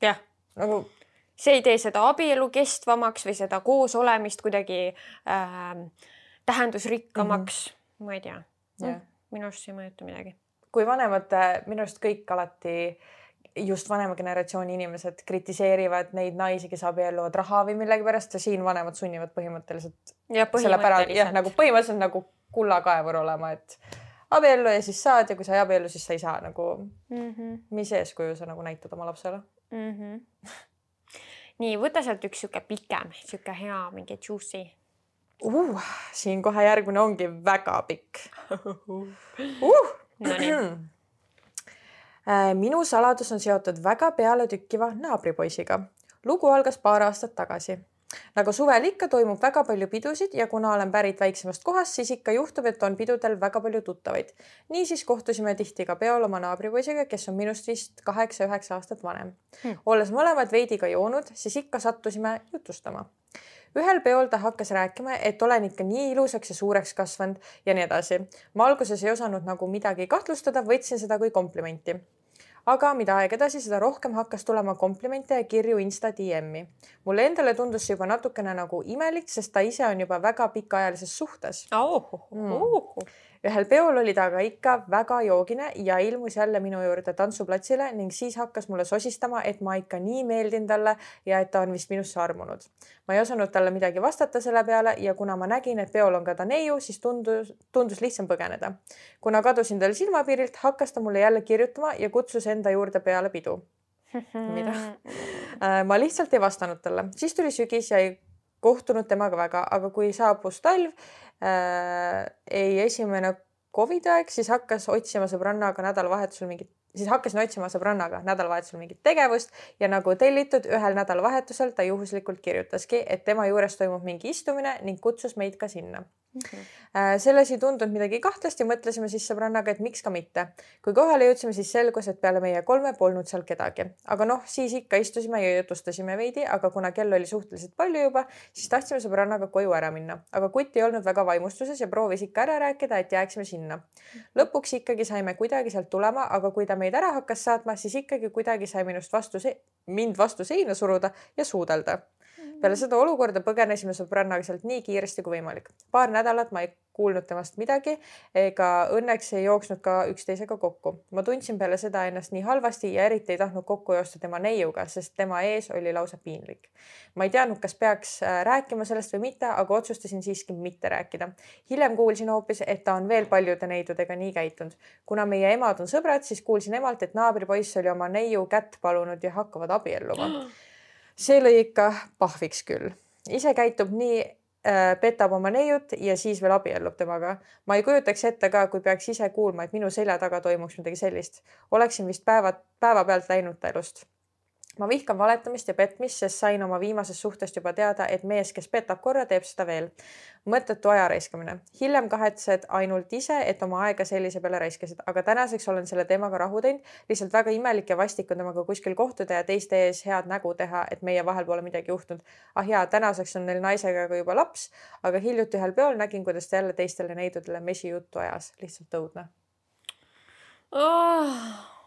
jah, nagu see ei tee seda abielu kestvamaks või seda koosolemist kuidagi äh, tähendusrikkamaks mm, -hmm. ma ei tea yeah.. minu arust see ei mõjuta midagi. kui vanemad, minu arust kõik alati just vanema generatsiooni inimesed kritiseerivad neid naisi, kes abielluvad raha või millegipärast ja siin vanemad sunnivad põhimõtteliselt. jah, põhimõtteliselt. jah, nagu põhimõtteliselt nagu kullakaevur olema, et abiellu ja siis saad ja kui sa ei abiellu, siis sa ei saa nagu mm. -hmm. mis eeskuju sa nagu näitad oma lapsele mm? -hmm. (laughs) nii, võta sealt üks sihuke pikem, sihuke hea mingi juicy uh,. siin kohe järgmine ongi väga pikk uh. (clears throat) Äh, minu saladus on seotud väga pealetükkiva naabripoisiga. lugu algas paar aastat tagasi nagu suvel ikka toimub väga palju pidusid ja kuna olen pärit väiksemast kohast, siis ikka juhtub, et on pidudel väga palju tuttavaid. niisiis kohtusime tihti ka peol oma naabripoisiga, kes on minust vist kaheksa-üheksa aastat vanem hmm.. olles mõlemad veidi ka joonud, siis ikka sattusime jutustama ühel peol ta hakkas rääkima, et olen ikka nii ilusaks ja suureks kasvanud ja nii edasi. ma alguses ei osanud nagu midagi kahtlustada, võtsin seda kui komplimenti aga mida aeg edasi, seda rohkem hakkas tulema komplimente ja kirju Insta DM-i. mulle endale tundus see juba natukene nagu imelik, sest ta ise on juba väga pikaajalises suhtes oh,. Mm. Oh ühel peol oli ta aga ikka väga joogine ja ilmus jälle minu juurde tantsuplatsile ning siis hakkas mulle sosistama, et ma ikka nii meeldin talle ja et ta on vist minusse armunud. ma ei osanud talle midagi vastata selle peale ja kuna ma nägin, et peol on ka ta neiu, siis tundus, tundus lihtsam põgeneda. kuna kadusin tal silmapiirilt, hakkas ta mulle jälle kirjutama ja kutsus enda juurde peale pidu (laughs) mida? Äh, ma lihtsalt ei vastanud talle, siis tuli sügis ja ei kohtunud temaga väga, aga kui saabus talv ei esimene Covidi aeg, siis hakkas otsima sõbrannaga nädalavahetusel mingit siis hakkasin otsima sõbrannaga nädalavahetusel mingit tegevust ja nagu tellitud ühel nädalavahetusel ta juhuslikult kirjutaski, et tema juures toimub mingi istumine ning kutsus meid ka sinna mm. -hmm. selles ei tundunud midagi kahtlast ja mõtlesime siis sõbrannaga, et miks ka mitte. kui kohale jõudsime, siis selgus, et peale meie kolme polnud seal kedagi, aga noh, siis ikka istusime ja jutustasime veidi, aga kuna kell oli suhteliselt palju juba, siis tahtsime sõbrannaga koju ära minna, aga kutt ei olnud väga vaimustuses ja proovis ikka ära rääkida, et jääksime sinna. lõpuks ikkagi saime kuidagi sealt tulema, aga kui ta meid ära hakkas saatma, siis ikkagi kuidagi sai minust vastu, mind vastu seina suruda ja suudelda peale seda olukorda põgenesime sõbrannaga sealt nii kiiresti kui võimalik. paar nädalat ma ei kuulnud temast midagi ega õnneks ei jooksnud ka üksteisega kokku. ma tundsin peale seda ennast nii halvasti ja eriti ei tahtnud kokku joosta tema neiuga, sest tema ees oli lausa piinlik. ma ei teadnud, kas peaks äh, rääkima sellest või mitte, aga otsustasin siiski mitte rääkida. hiljem kuulsin hoopis, et ta on veel paljude neidudega nii käitunud. kuna meie emad on sõbrad, siis kuulsin emalt, et naabripoiss oli oma neiu kätt palunud ja hakkavad abielluma. (gasps) see lõi ikka pahviks küll. ise käitub nii äh, petab oma neiut ja siis veel abiellub temaga. ma ei kujutaks ette ka, kui peaks ise kuulma, et minu selja taga toimuks midagi sellist. oleksin vist päevad, päevapealt läinud ta elust ma vihkan valetamist ja petmist, sest sain oma viimasest suhtest juba teada, et mees, kes petab korra, teeb seda veel. mõttetu aja raiskamine. hiljem kahetsed ainult ise, et oma aega sellise peale raiskasid, aga tänaseks olen selle teemaga rahu teinud. lihtsalt väga imelik ja vastik on temaga kuskil kohtuda ja teiste ees head nägu teha, et meie vahel pole midagi juhtunud. ah jaa, tänaseks on neil naisega ka juba laps, aga hiljuti ühel peol nägin, kuidas ta jälle teistele neidudele mesijuttu ajas. lihtsalt õudne oh,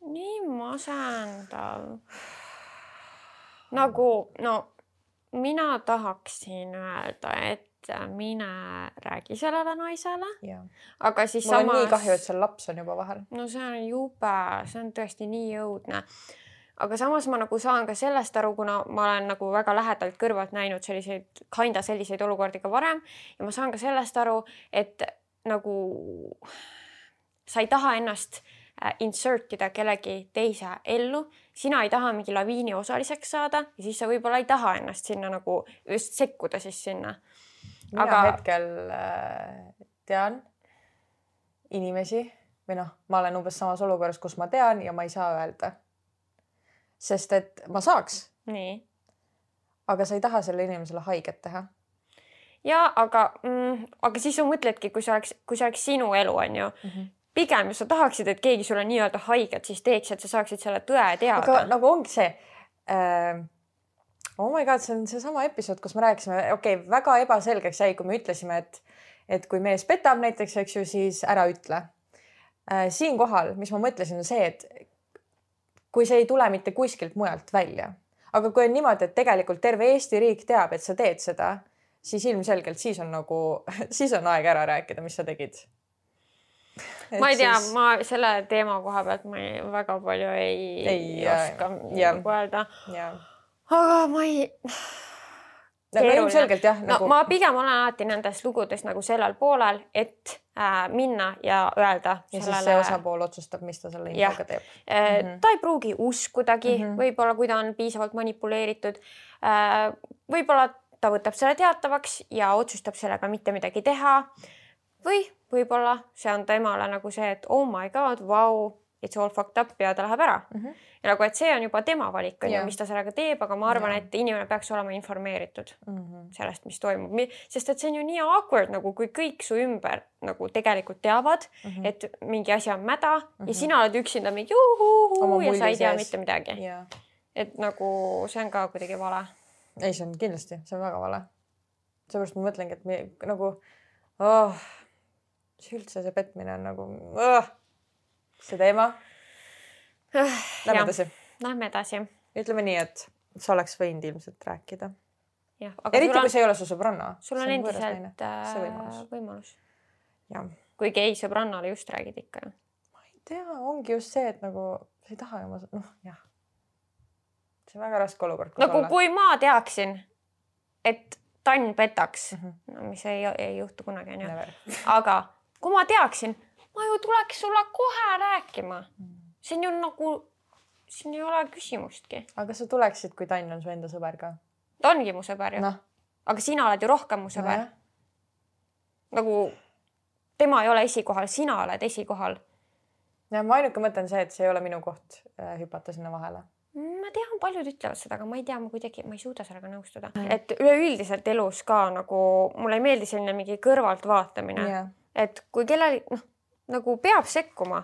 nii masendav. nagu no mina tahaksin öelda, et mine räägi sellele naisele, aga siis mul on samas. nii kahju, et seal laps on juba vahel. no see on jube, see on tõesti nii õudne. aga samas ma nagu saan ka sellest aru, kuna ma olen nagu väga lähedalt kõrvalt näinud selliseid, kinda selliseid olukordi ka varem ja ma saan ka sellest aru, et nagu sa ei taha ennast äh, insert ida kellegi teise ellu, sina ei taha mingi laviini osaliseks saada ja siis sa võib-olla ei taha ennast sinna nagu just sekkuda siis sinna. mina Aga- aga... hetkel äh, tean inimesi või noh, ma olen umbes samas olukorras, kus ma tean ja ma ei saa öelda. sest et ma saaks, nii aga sa ei taha sellele inimesele haiget teha. ja aga mm,, aga siis sa mõtledki, kui see oleks, kui see oleks sinu elu, on ju Mm -hmm. Pigem sa tahaksid, et keegi sulle nii-öelda haiget siis teeks, et sa saaksid selle tõe teada. aga nagu ongi see äh, oh my god, see on seesama episood, kus me rääkisime, okei okay,, väga ebaselgeks jäi, kui me ütlesime, et, et kui mees petab näiteks, eks ju, siis ära ütle äh,. siinkohal, mis ma mõtlesin, on see, et kui see ei tule mitte kuskilt mujalt välja, aga kui on niimoodi, et tegelikult terve Eesti riik teab, et sa teed seda, siis ilmselgelt siis on nagu, (laughs) siis on aeg ära rääkida, mis sa tegid. Ma ei tea siis..., ma selle teema koha pealt ma ei, väga palju ei, ei Ei, oska nagu öelda, aga ma ei. aga ilmselgelt jah no nagu... ma pigem olen alati nendes lugudes nagu sellel poolel, et äh, minna ja öelda ja siis see osapool otsustab, mis ta selle infoga teeb. Eh, Mhm. ta ei pruugi uskudagi mm. -hmm. võib-olla, kui ta on piisavalt manipuleeritud. võib-olla ta võtab selle teatavaks ja otsustab sellega mitte midagi teha. või võib-olla see on temale nagu see, et oh my god, vau, it's all fucked up ja ta läheb ära Mhm. ja nagu, et see on juba tema valik on ju mis ta sellega teeb, aga ma arvan, et inimene peaks olema informeeritud Mhm. sellest, mis toimub, sest et see on ju nii awkward nagu, kui kõik su ümber nagu tegelikult teavad mm, Mhm. -hmm. et mingi asi on mäda mm -hmm. Mhm. ja sina oled üksinda mingi juhuhuu Oma ja sa ei tea sees. mitte midagi. ja et nagu see on ka kuidagi vale. ei, see on kindlasti, see on väga vale. seepärast ma mõtlengi, et me nagu oh,, see üldse see petmine on nagu oh, see teema. Lähme edasi. Lähme edasi. ütleme nii, et sa oleks võinud ilmselt rääkida. eriti on kui, see ei ole su sõbranna. sul on endiselt äh, võimalus. võimalus. kuigi ei, sõbrannale just räägid ikka ju. ma ei tea, ongi just see, et nagu sa ei taha ju noh jah. see on väga raske olukord. nagu kui ma teaksin, et Tann petaks mm, -hmm. no mis ei, ei juhtu kunagi onju, aga kui ma teaksin, ma ju tuleks sulle kohe rääkima. see on ju nagu, siin ei ole küsimustki. aga sa tuleksid, kui Tann on su enda sõber ka? ta ongi mu sõber ju, noh, aga sina oled ju rohkem mu sõber. nagu tema ei ole esikohal, sina oled esikohal. ja mu ainuke mõte on see, et see ei ole minu koht äh, hüpata sinna vahele. Ma tean, paljud ütlevad seda, aga ma ei tea, ma kuidagi, ma ei suuda sellega nõustuda. Et üleüldiselt elus ka nagu mulle ei meeldi selline mingi kõrvaltvaatamine, jah, et kui kellel noh, nagu peab sekkuma,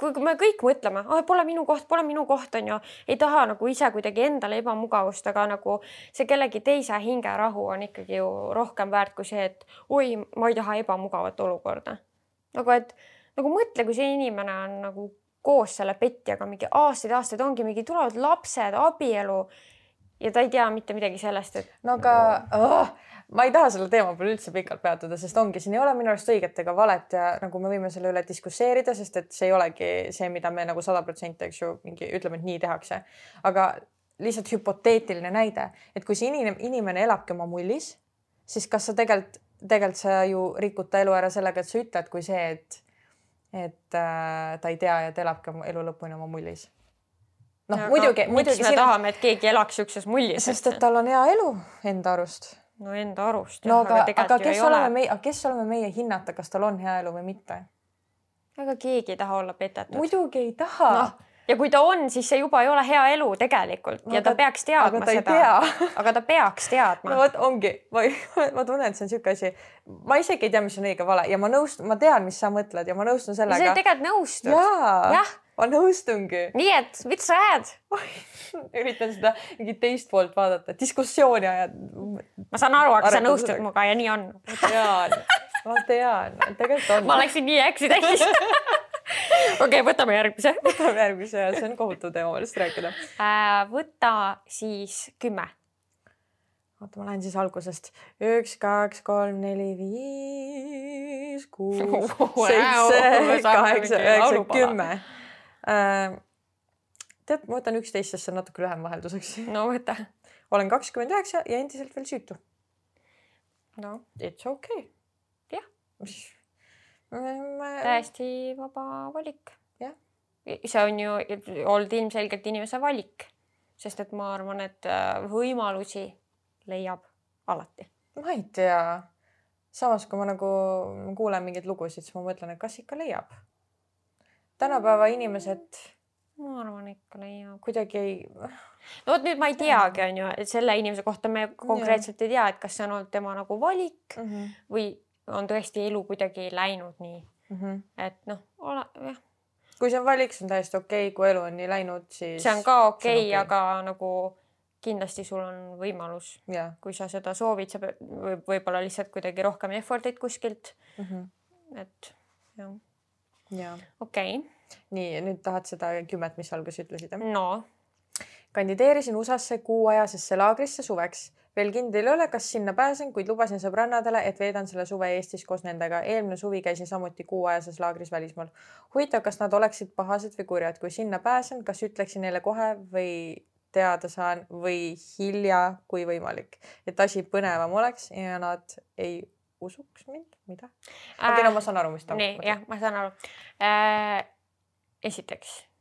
kui me kõik mõtleme oh,, pole minu koht, pole minu koht on ju, ei taha nagu ise kuidagi endale ebamugavust, aga nagu see kellegi teise hingerahu on ikkagi ju rohkem väärt kui see, et oi, ma ei taha ebamugavat olukorda. nagu et nagu mõtle, kui see inimene on nagu koos selle petjaga mingi aastaid-aastaid ongi mingi tulevad lapsed, abielu ja ta ei tea mitte midagi sellest, et. no aga oh, ma ei taha selle teema peale üldse pikalt peatuda, sest ongi, siin ei ole minu arust õiget ega valet ja nagu me võime selle üle diskusseerida, sest et see ei olegi see, mida me nagu sada protsenti, eks ju, mingi ütleme, et nii tehakse. aga lihtsalt hüpoteetiline näide, et kui see inimene, inimene elabki oma mullis, siis kas sa tegelikult, tegelikult sa ju rikud ta elu ära sellega, et sa ütled, kui see, et, et äh, ta ei tea ja ta elabki elu lõpuni oma mullis. noh, muidugi, muidugi. me siin... tahame, et keegi elaks siukses mullis. sest et tal on hea elu enda arust. no enda arust. no aga, aga, aga kes oleme meie, kes oleme meie hinnata, kas tal on hea elu või mitte? aga keegi ei taha olla petetud. muidugi ei taha no ja kui ta on, siis see juba ei ole hea elu tegelikult no, ja ta, ta peaks teadma seda. aga ta peaks teadma. no vot ongi, ma, (laughs) ma tunnen, et see on niisugune asi, ma isegi ei tea, mis on õige vale ja ma nõustun, ma tean, mis sa mõtled ja ma nõustun sellega. sa tegelikult nõustud. jaa, ma nõustungi. nii et, mis sa ajad (laughs) üritan seda mingit teist poolt vaadata, diskussiooni ajad. ma saan aru, aga sa nõustud minuga ja nii on. ma tean, ma tean, tegelikult on. ma läksin nii äksi täis (laughs) okei võtame järgmise. (laughs) võtame järgmise see on kohutav teema millest rääkida äh,. võta siis kümme. oota, ma lähen siis algusest. üks, kaks, kolm, neli, viis, kuus, (laughs) seitse, kaheksa, üheksa, kümme äh,. tead, ma võtan üksteist, sest see on natuke lühem vahelduseks. no võta. olen kakskümmend üheksa ja endiselt veel süütu. no it's okay. jah ma... täiesti vaba valik. see on ju olnud ilmselgelt inimese valik, sest et ma arvan, et äh, võimalusi leiab alati. ma ei tea. samas, kui ma nagu kuulen mingeid lugusid, siis ma mõtlen, et kas ikka leiab. tänapäeva inimesed ma arvan, ikka leiab. kuidagi ei. no vot nüüd ma ei teagi, on ju, et selle inimese kohta me konkreetselt ja. ei tea, et kas see on olnud tema nagu valik mm -hmm. või on tõesti elu kuidagi läinud nii mm. -hmm. et noh, ole jah. kui see on valik, see on täiesti okei okay., kui elu on nii läinud, siis. see on ka okei okay, okay., aga nagu kindlasti sul on võimalus, kui sa seda soovid, sa võib võib-olla lihtsalt kuidagi rohkem effort'it kuskilt mm. -hmm. et jah. ja. okei okay.. nii, nüüd tahad seda kümmet, mis alguses ütlesid? no. kandideerisin USA-sse kuuajasesse laagrisse suveks veel kindel ei ole, kas sinna pääsen, kuid lubasin sõbrannadele, et veedan selle suve Eestis koos nendega. eelmine suvi käisin samuti kuuajases laagris välismaal. huvitav, kas nad oleksid pahased või kurjad, kui sinna pääsen, kas ütleksin neile kohe või teada saan või hilja, kui võimalik, et asi põnevam oleks ja nad ei usuks mind, mida? okei äh,, no ma saan aru, mis ta. nii, jah, ma saan aru äh,. esiteks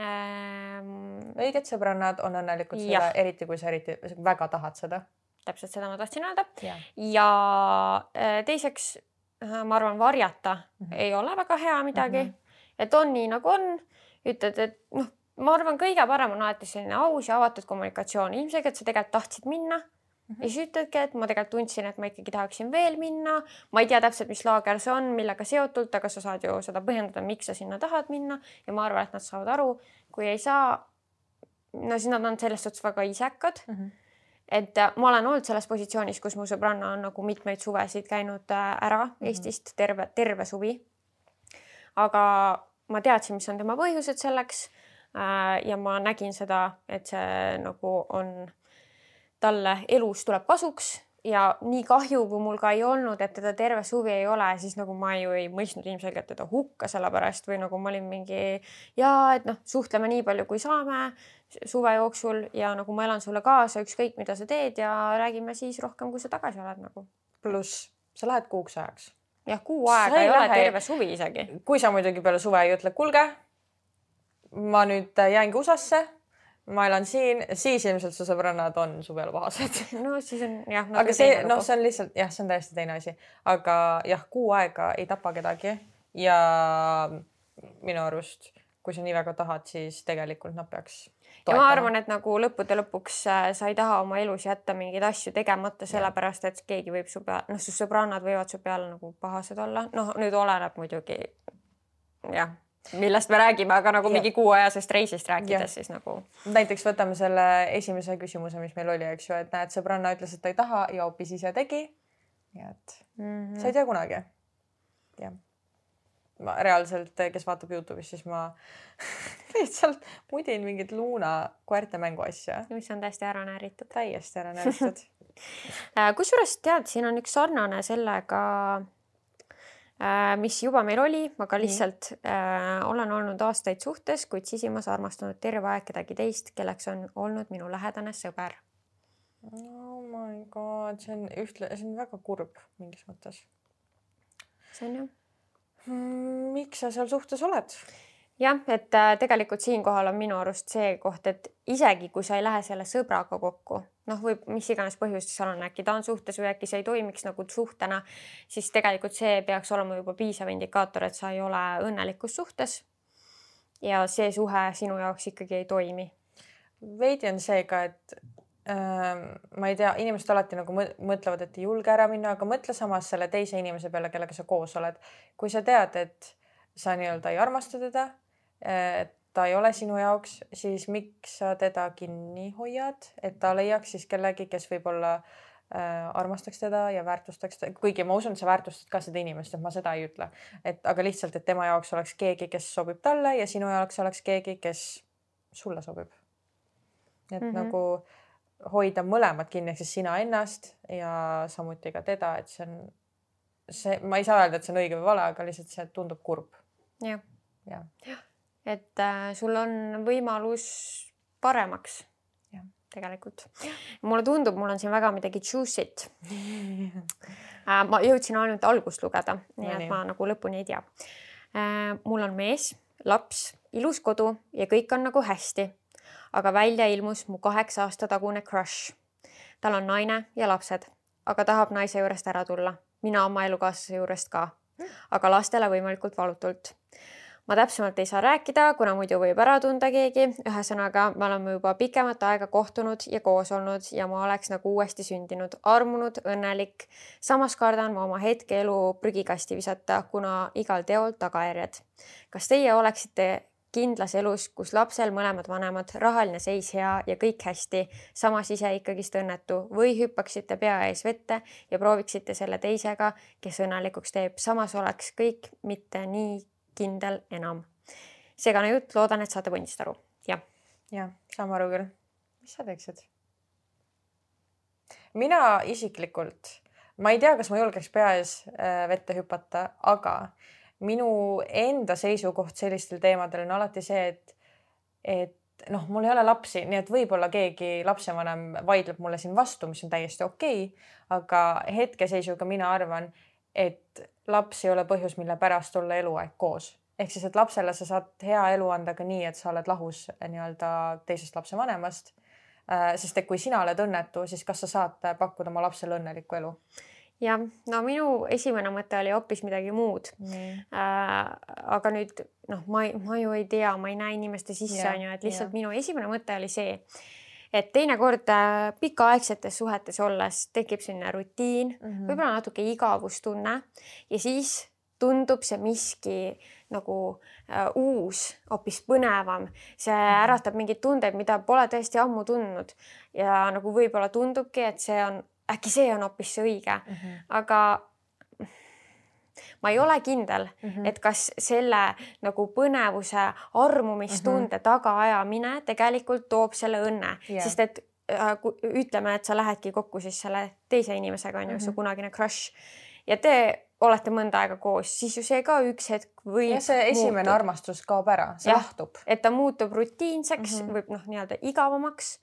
ähm.... õiged sõbrannad on õnnelikud selle, eriti kui sa eriti väga tahad seda. täpselt seda ma tahtsin öelda. ja äh, teiseks äh, ma arvan, varjata mm -hmm. ei ole väga hea midagi mm. -hmm. et on nii nagu on, ütled, et noh, ma arvan, kõige parem on alati selline aus ja avatud kommunikatsioon, ilmselgelt sa tegelikult tahtsid minna ja siis ütledki, et ma tegelikult tundsin, et ma ikkagi tahaksin veel minna. ma ei tea täpselt, mis laager see on, millega seotult, aga sa saad ju seda põhjendada, miks sa sinna tahad minna ja ma arvan, et nad saavad aru. kui ei saa, no siis nad on selles suhtes väga isekad mm. -hmm et äh, ma olen olnud selles positsioonis, kus mu sõbranna on nagu mitmeid suvesid käinud äh, ära mm -hmm. Eestist terve, terve suvi. aga ma teadsin, mis on tema põhjused selleks. Äh, ja ma nägin seda, et see nagu on talle elus tuleb kasuks ja nii kahju, kui mul ka ei olnud, et teda terve suvi ei ole, siis nagu ma ju ei mõistnud ilmselgelt teda hukka selle pärast või nagu ma olin mingi ja et noh, suhtleme nii palju, kui saame suve jooksul ja nagu ma elan sulle kaasa, ükskõik mida sa teed ja räägime siis rohkem, kui sa tagasi oled nagu. pluss sa lähed kuuks ajaks. jah, kuu aega sa ei, ei ole lähe... terve suvi isegi. kui sa muidugi peale suve ei ütle, kuulge, ma nüüd jäängi USA-sse ma elan siin, siis ilmselt su sõbrannad on su peale pahased. (laughs) no siis on jah. aga see, noh, see on lihtsalt jah, see on täiesti teine asi, aga jah, kuu aega ei tapa kedagi ja minu arust, kui sa nii väga tahad, siis tegelikult nad peaks. ja ma arvan, et nagu lõppude lõpuks äh, sa ei taha oma elus jätta mingeid asju tegemata, sellepärast et keegi võib su peale, noh, su sõbrannad võivad su peale nagu pahased olla, noh, nüüd oleneb muidugi jah millest me räägime, aga nagu ja. mingi kuuajasest reisist rääkides, siis nagu. näiteks võtame selle esimese küsimuse, mis meil oli, eks ju, et näed, sõbranna ütles, et ta ei taha ja hoopis ise tegi. nii et mm -hmm. sa ei tea kunagi. jah. ma reaalselt, kes vaatab Youtube'is, siis ma (laughs) lihtsalt mudin mingit Luna koerte mänguasja. mis on täiesti ära nääritud. täiesti ära nääritud (laughs) Äh, kusjuures tead, siin on üks sarnane sellega, mis juba meil oli, aga lihtsalt äh, olen olnud aastaid suhtes, kuid sisimas armastanud terve aeg kedagi teist, kelleks on olnud minu lähedane sõber. oh my god, see on ühtle, see on väga kurb mingis mõttes. see on ju mm,. miks sa seal suhtes oled? jah, et äh, tegelikult siinkohal on minu arust see koht, et isegi kui sa ei lähe selle sõbraga kokku, noh, võib mis iganes põhjustel seal on, äkki ta on suhtes või äkki see ei toimiks nagu suhtena, siis tegelikult see peaks olema juba piisav indikaator, et sa ei ole õnnelikus suhtes. ja see suhe sinu jaoks ikkagi ei toimi. veidi on see ka, et äh, ma ei tea, inimesed alati nagu mõtlevad, et ei julge ära minna, aga mõtle samas selle teise inimese peale, kellega sa koos oled. kui sa tead, et sa nii-öelda ei armasta teda et ta ei ole sinu jaoks, siis miks sa teda kinni hoiad, et ta leiaks siis kellegi, kes võib-olla äh, armastaks teda ja väärtustaks, kuigi ma usun, et sa väärtustad ka seda inimest, et ma seda ei ütle, et aga lihtsalt, et tema jaoks oleks keegi, kes sobib talle ja sinu jaoks oleks keegi, kes sulle sobib. et mm -hmm. nagu hoida mõlemad kinni, ehk siis sina ennast ja samuti ka teda, et see on, see, ma ei saa öelda, et see on õige või vale, aga lihtsalt see tundub kurb. jah. jah ja et äh, sul on võimalus paremaks. tegelikult. mulle tundub, mul on siin väga midagi juicy't (laughs) äh,. ma jõudsin ainult algust lugeda, nii et ma nagu lõpuni ei tea äh,. mul on mees, laps, ilus kodu ja kõik on nagu hästi. aga välja ilmus mu kaheksa aasta tagune crush. tal on naine ja lapsed, aga tahab naise juurest ära tulla, mina oma elukaaslase juurest ka, aga lastele võimalikult valutult ma täpsemalt ei saa rääkida, kuna muidu võib ära tunda keegi. ühesõnaga, me oleme juba pikemat aega kohtunud ja koos olnud ja ma oleks nagu uuesti sündinud, armunud, õnnelik. samas kardan ma oma hetkeelu prügikasti visata, kuna igal teol tagajärjed. kas teie oleksite kindlas elus, kus lapsel mõlemad vanemad, rahaline seis hea ja kõik hästi, samas ise ikkagist õnnetu või hüppaksite pea ees vette ja prooviksite selle teisega, kes õnnelikuks teeb, samas oleks kõik mitte nii kindel enam. segane jutt, loodan, et saate pundist aru, jah. jah, saame aru küll. mis sa teeksid? mina isiklikult, ma ei tea, kas ma julgeks pea ees äh, vette hüpata, aga minu enda seisukoht sellistel teemadel on alati see, et, et noh, mul ei ole lapsi, nii et võib-olla keegi lapsevanem vaidleb mulle siin vastu, mis on täiesti okei okay,, aga hetkeseisuga mina arvan, et laps ei ole põhjus, mille pärast olla eluaeg koos. ehk siis, et lapsele sa saad hea elu anda ka nii, et sa oled lahus nii-öelda teisest lapsevanemast. Äh, sest et kui sina oled õnnetu, siis kas sa saad pakkuda oma lapsele õnnelikku elu? jah, no minu esimene mõte oli hoopis midagi muud mm.. Äh, aga nüüd noh, ma ei, ma ju ei tea, ma ei näe inimeste sisse on ju, et lihtsalt ja. minu esimene mõte oli see, et teinekord äh, pikaaegsetes suhetes olles tekib selline rutiin mm -hmm., võib-olla natuke igavustunne ja siis tundub see miski nagu äh, uus, hoopis põnevam, see mhm. äratab mingeid tundeid, mida pole tõesti ammu tundnud ja nagu võib-olla tundubki, et see on, äkki see on hoopis see õige mm, -hmm. aga ma ei ole kindel mm, -hmm. et kas selle nagu põnevuse, armumistunde mm -hmm. tagaajamine tegelikult toob selle õnne yeah., sest et äh, ütleme, et sa lähedki kokku siis selle teise inimesega on ju mm -hmm. su kunagine crush ja te olete mõnda aega koos, siis ju see ka üks hetk võib. ja see esimene muutub. armastus kaob ära, see lahtub. et ta muutub rutiinseks mm, -hmm. võib noh, nii-öelda igavamaks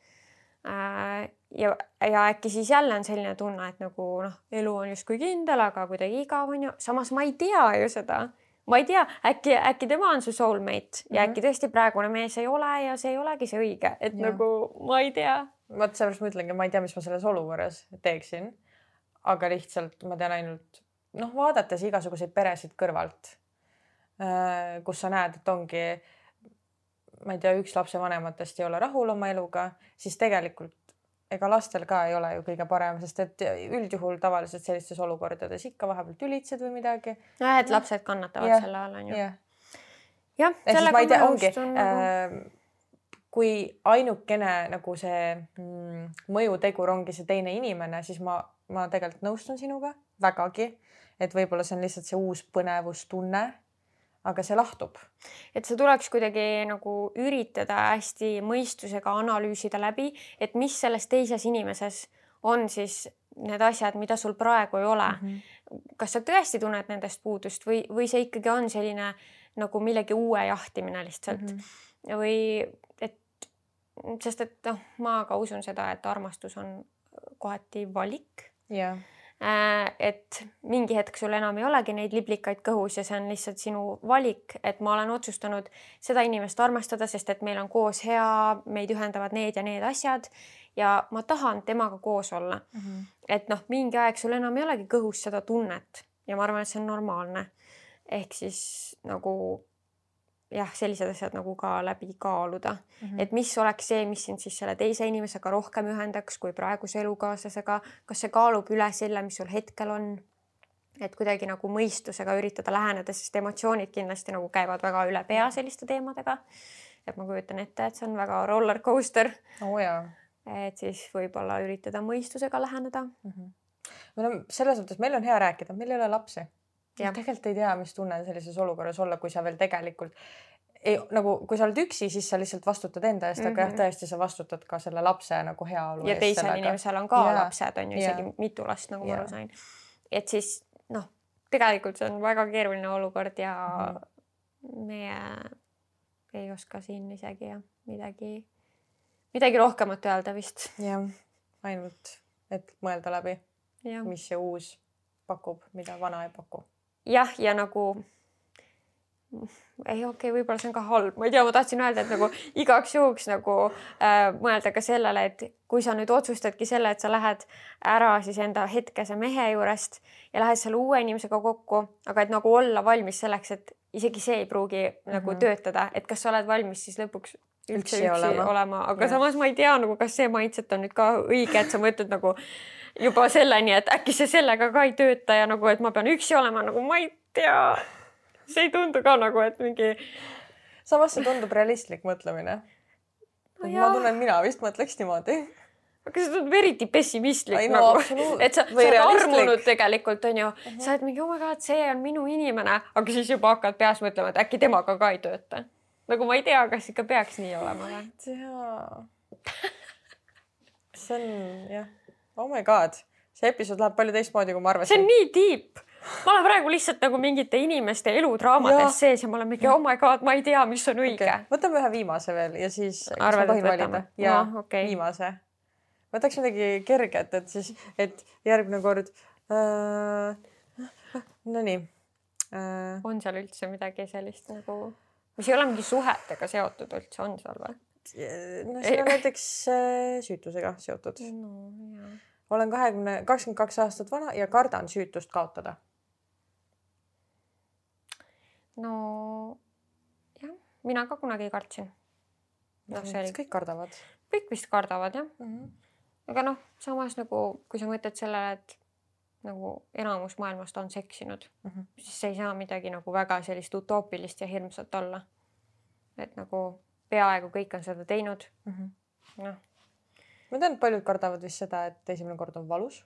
ja, ja äkki siis jälle on selline tunne, et nagu noh, elu on justkui kindel, aga kuidagi igav on ju, samas ma ei tea ju seda. ma ei tea, äkki, äkki tema on su soulmate ja mm -hmm. äkki tõesti praegune mees ei ole ja see ei olegi see õige, et ja. nagu ma ei tea. vot sellepärast ma ütlengi, ma ei tea, mis ma selles olukorras teeksin. aga lihtsalt ma tean ainult noh, vaadates igasuguseid peresid kõrvalt, äh, kus sa näed, et ongi ma ei tea, üks lapsevanematest ei ole rahul oma eluga, siis tegelikult ega lastel ka ei ole ju kõige parem, sest et üldjuhul tavaliselt sellistes olukordades ikka vahepeal tülitsed või midagi. jah, et lapsed kannatavad ja, selle all on ju. jah, jah, sellega ma nõustun nagu... äh, kui ainukene nagu see mm, mõjutegur ongi see teine inimene, siis ma, ma tegelikult nõustun sinuga vägagi, et võib-olla see on lihtsalt see uus põnevustunne aga see lahtub. et see tuleks kuidagi nagu üritada hästi mõistusega analüüsida läbi, et mis selles teises inimeses on siis need asjad, mida sul praegu ei ole mm. -hmm. kas sa tõesti tunned nendest puudust või, või see ikkagi on selline nagu millegi uue jahtimine lihtsalt mm. -hmm. või et, sest et noh, ma ka usun seda, et armastus on kohati valik yeah Äh, et mingi hetk sul enam ei olegi neid liblikaid kõhus ja see on lihtsalt sinu valik, et ma olen otsustanud seda inimest armastada, sest et meil on koos hea, meid ühendavad need ja need asjad ja ma tahan temaga koos olla mm. -hmm. et noh, mingi aeg sul enam ei olegi kõhus seda tunnet ja ma arvan, et see on normaalne. ehk siis nagu jah, sellised asjad nagu ka läbi kaaluda mm, -hmm. et mis oleks see, mis sind siis selle teise inimesega rohkem ühendaks kui praeguse elukaaslasega, kas see kaalub üle selle, mis sul hetkel on. et kuidagi nagu mõistusega üritada läheneda, sest emotsioonid kindlasti nagu käivad väga üle pea selliste teemadega. et ma kujutan ette, et see on väga roller coaster oh,. et siis võib-olla üritada mõistusega läheneda mm. -hmm. me oleme selles mõttes, meil on hea rääkida, meil ei ole lapsi tegelikult ei tea, mis tunne sellises olukorras olla, kui sa veel tegelikult ei nagu, kui sa oled üksi, siis sa lihtsalt vastutad enda eest mm, -hmm. aga jah, mhm. tõesti, sa vastutad ka selle lapse nagu heaolu eest. ja teisel inimesel on ka ja. lapsed, on ju isegi ja. mitu last, nagu ma aru sain. et siis noh, tegelikult see on väga keeruline olukord ja mm -hmm. meie ei oska siin isegi jah midagi, midagi rohkemat öelda vist. jah, ainult, et mõelda läbi, mis see uus pakub, mida vana ei paku jah, ja nagu ei, okei okay,, võib-olla see on ka halb, ma ei tea, ma tahtsin öelda, et nagu igaks juhuks nagu äh, mõelda ka sellele, et kui sa nüüd otsustadki selle, et sa lähed ära siis enda hetkese mehe juurest ja lähed selle uue inimesega kokku, aga et nagu olla valmis selleks, et isegi see ei pruugi mm -hmm. nagu mhm. töötada, et kas sa oled valmis siis lõpuks üldse üksi, üksi olema, olema., aga ja. samas ma ei tea nagu, kas see mindset on nüüd ka õige, et sa mõtled nagu juba selleni, et äkki see sellega ka ei tööta ja nagu, et ma pean üksi olema, nagu ma ei tea. see ei tundu ka nagu, et mingi. samas see tundub realistlik mõtlemine no. ma tunnen, mina vist mõtleks niimoodi aga see tundub eriti pessimistlik Ai, no, nagu, et sa, sa oled armunud tegelikult onju uh, -huh. sa oled mingi oh my god, see on minu inimene, aga siis juba hakkad peas mõtlema, et äkki temaga ka ei tööta. nagu ma ei tea, kas ikka peaks nii olema või? ma ei tea. see on jah oh my god, see episood läheb palju teistmoodi, kui ma arvasin. see on nii deep. ma olen praegu lihtsalt nagu mingite inimeste eludraamades sees ja ma olen mingi oh my god, ma ei tea, mis on õige okay.. võtame ühe viimase veel ja siis. arvad, et võtame? ja no, okay. viimase. võtaks midagi kerget, et siis, et järgmine kord äh,. Nonii äh.... on seal üldse midagi sellist nagu, mis ei ole mingi suhetega seotud üldse, on seal või? No see on näiteks äh, süütusega seotud no,. olen kahekümne, kakskümmend kaks aastat vana ja kardan süütust kaotada. no jah, mina ka kunagi kartsin. noh, see oli. kõik kardavad. kõik vist kardavad jah mm. -hmm. aga noh, samas nagu, kui sa mõtled sellele, et nagu enamus maailmast on seksinud mm, -hmm. siis see ei saa midagi nagu väga sellist utoopilist ja hirmsat olla. et nagu peaaegu kõik on seda teinud mm -hmm.. noh. ma tean, et paljud kardavad vist seda, et esimene kord on valus.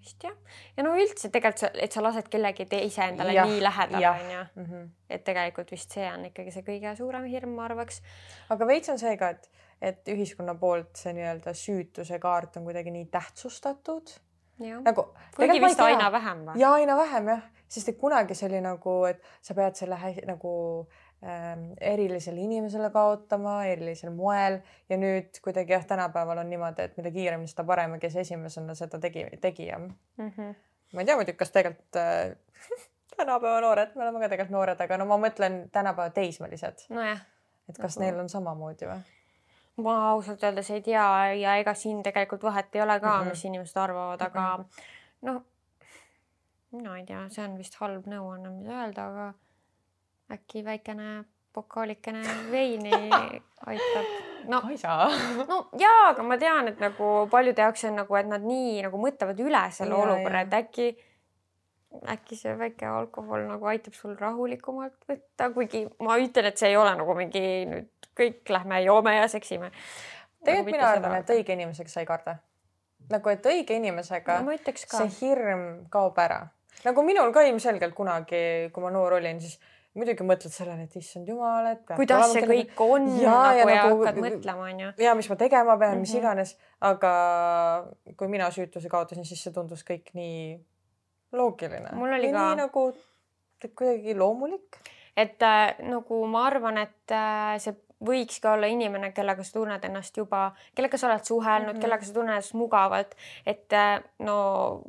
vist jah, ja no üldse tegelikult, et sa lased kellegi teise endale ja, nii lähedale onju mm -hmm., et tegelikult vist see on ikkagi see kõige suurem hirm, ma arvaks. aga veits on see ka, et, et ühiskonna poolt see nii-öelda süütuse kaart on kuidagi nii tähtsustatud nagu. kuigi vist aina vähem või? ja aina vähem jah, sest et kunagi see oli nagu, et sa pead selle nagu Ähm, erilisele inimesele kaotama erilisel moel ja nüüd kuidagi jah, tänapäeval on niimoodi, et mida kiiremini, seda parem ja kes esimesena seda tegi, tegi jah mm. -hmm. ma ei tea muidugi, kas tegelikult äh, (laughs) tänapäeva noored, me oleme ka tegelikult noored, aga no ma mõtlen tänapäeva teismelised no. et kas nagu... neil on samamoodi või? ma ausalt öeldes ei tea ja ega siin tegelikult vahet ei ole ka mm, -hmm. mis inimesed arvavad, aga mm -hmm. noh, mina ei tea, see on vist halb nõuanne, mida öelda, aga äkki väikene pokaalikene veini (laughs) aitab. no ei saa. no jaa, aga ma tean, et nagu paljude jaoks on nagu, et nad nii nagu mõtlevad üle selle olukorra, et äkki, äkki see väike alkohol nagu aitab sul rahulikumalt võtta, kuigi ma ütlen, et see ei ole nagu mingi nüüd kõik lähme joome ja seksime. tegelikult nagu mina arvan, et õige inimesega sa ei karda. nagu, et õige inimesega no, see hirm kaob ära. nagu minul ka ilmselgelt kunagi, kui ma noor olin, siis muidugi mõtled sellele, et issand jumal, et. kuidas see kõik on ja, nagu ja, ja nagu, hakkad mõtlema, onju. ja mis ma tegema pean mm, -hmm. mis Mhm. iganes, aga kui mina süütuse kaotasin, siis see tundus kõik nii loogiline. Mul oli ka. nii nagu kuidagi loomulik. et äh, nagu ma arvan, et äh, see võikski olla inimene, kellega sa tunned ennast juba, kellega sa oled suhelnud mm. -hmm. kellega sa tunned ennast mugavalt, et äh, no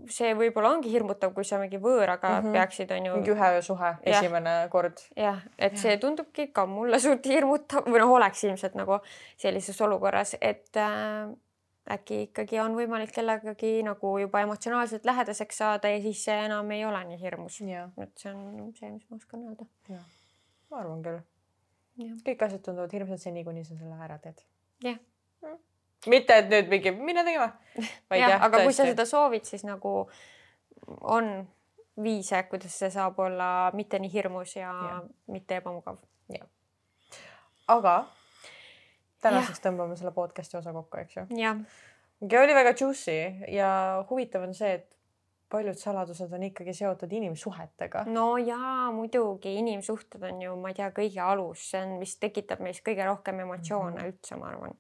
see võib-olla ongi hirmutav, kui sa mingi võõraga mm. -hmm. peaksid, on ju. mingi ühe öö suhe, esimene kord. jah, et see tundubki ka mulle suht hirmutav või noh, oleks ilmselt nagu sellises olukorras, et äh, äkki ikkagi on võimalik kellegagi nagu juba emotsionaalselt lähedaseks saada ja siis see enam ei ole nii hirmus. ja, et see on see, mis ma oskan öelda. ma arvan küll. Kõik asjad tunduvad hirmsad seni, kuni sa selle ära teed. jah mitte, et nüüd mingi mine tegema. jah, aga kui sa seda soovid, siis nagu on viise, kuidas see saab olla mitte nii hirmus ja, ja. Mitte ebamugav. aga tänaseks tõmbame selle podcast'i osa kokku, eks ju. jah, oli väga juicy ja huvitav on see, et paljud saladused on ikkagi seotud inimsuhetega. no jaa, muidugi inimsuhted on ju, ma ei tea, kõige alus, see on, mis tekitab meis kõige rohkem emotsioone mm. -hmm. üldse, ma arvan.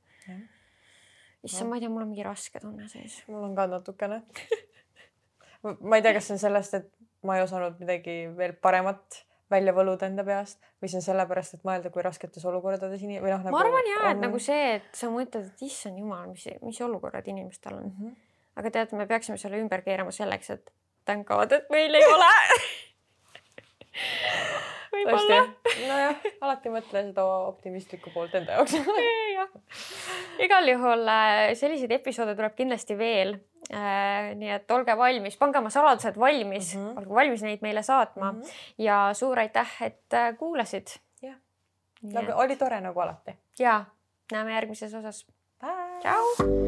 Issand, ma ei tea, mul on mingi raske tunne sees. mul on ka natukene (laughs) ma ei tea, kas see on sellest, et ma ei osanud midagi veel paremat välja võluda enda peast või see on sellepärast, et mõelda, kui rasketes olukordades inim- või noh nagu. ma arvan jaa, et nagu see, et sa mõtled, et issand jumal, mis, mis olukorrad inimestel on. mm. -hmm. Aga tead, me peaksime selle ümber keerama selleks, et thank god, et meil ei ole (laughs) võib-olla. nojah, alati mõtle seda optimistlikku poolt enda jaoks (laughs) jah, igal juhul äh, selliseid episoode tuleb kindlasti veel. nii et olge valmis, pange oma saladused valmis mm. -hmm. olge valmis neid meile saatma mm. -hmm. ja suur aitäh, et äh, kuulasid. Jah. Nagu oli tore nagu alati. ja näeme järgmises osas. Bye. tšau.